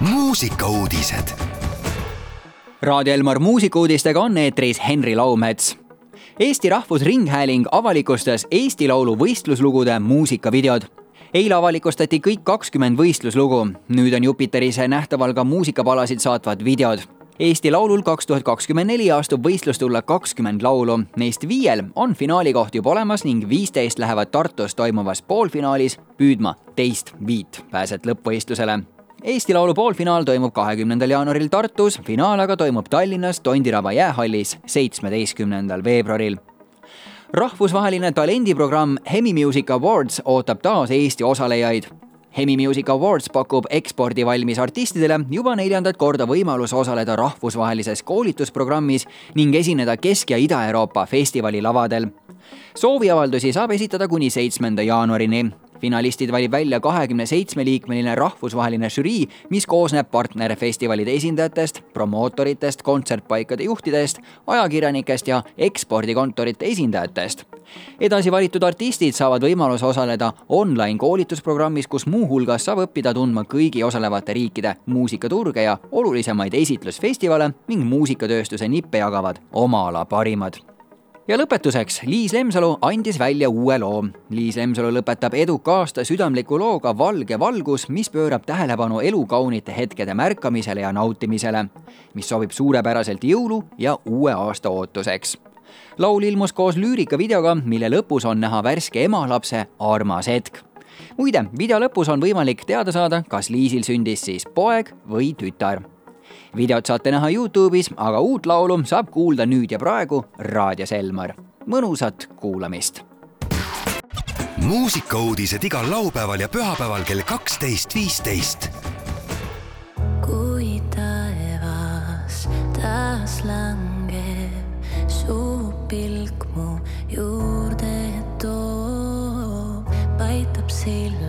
muusikauudised. Raadio Elmar muusikuudistega on eetris Henri Laumets. Eesti Rahvusringhääling avalikustas Eesti Laulu võistluslugude muusikavideod. Eile avalikustati kõik kakskümmend võistluslugu, nüüd on Jupiteris nähtaval ka muusikapalasid saatvad videod. Eesti Laulul kaks tuhat kakskümmend neli astub võistlustulle kakskümmend laulu, neist viiel on finaalikoht juba olemas ning viisteist lähevad Tartus toimuvas poolfinaalis püüdma teist viit pääset lõppvõistlusele Eesti Laulu poolfinaal toimub kahekümnendal jaanuaril Tartus, finaal aga toimub Tallinnas Tondiraba jäähallis seitsmeteistkümnendal veebruaril. rahvusvaheline talendiprogramm Hemi Music Awards ootab taas Eesti osalejaid. Hemi Music Awards pakub ekspordivalmis artistidele juba neljandat korda võimalus osaleda rahvusvahelises koolitusprogrammis ning esineda Kesk- ja Ida-Euroopa festivali lavadel. sooviavaldusi saab esitada kuni seitsmenda jaanuarini finalistid valib välja kahekümne seitsme liikmeline rahvusvaheline žürii, mis koosneb partnerfestivalide esindajatest, promootoritest, kontsertpaikade juhtidest, ajakirjanikest ja ekspordikontorite esindajatest. edasi valitud artistid saavad võimaluse osaleda online koolitusprogrammis, kus muuhulgas saab õppida tundma kõigi osalevate riikide muusikaturge ja olulisemaid esitlusfestivale ning muusikatööstuse nippe jagavad oma ala parimad ja lõpetuseks, Liis Lemsalu andis välja uue loo. Liis Lemsalu lõpetab eduka aasta südamliku looga Valge valgus, mis pöörab tähelepanu elukaunite hetkede märkamisele ja nautimisele, mis sobib suurepäraselt jõulu ja uue aasta ootuseks. laul ilmus koos lüürikavideoga, mille lõpus on näha värske emalapse armas hetk muide, video lõpus on võimalik teada saada, kas Liisil sündis siis poeg või tütar videot saate näha Youtube'is, aga uut laulu saab kuulda nüüd ja praegu raadios Elmar. mõnusat kuulamist. muusikauudised igal laupäeval ja pühapäeval kell kaksteist, viisteist. kui taevas taas langeb, su pilk mu juurde toob, paitab silma,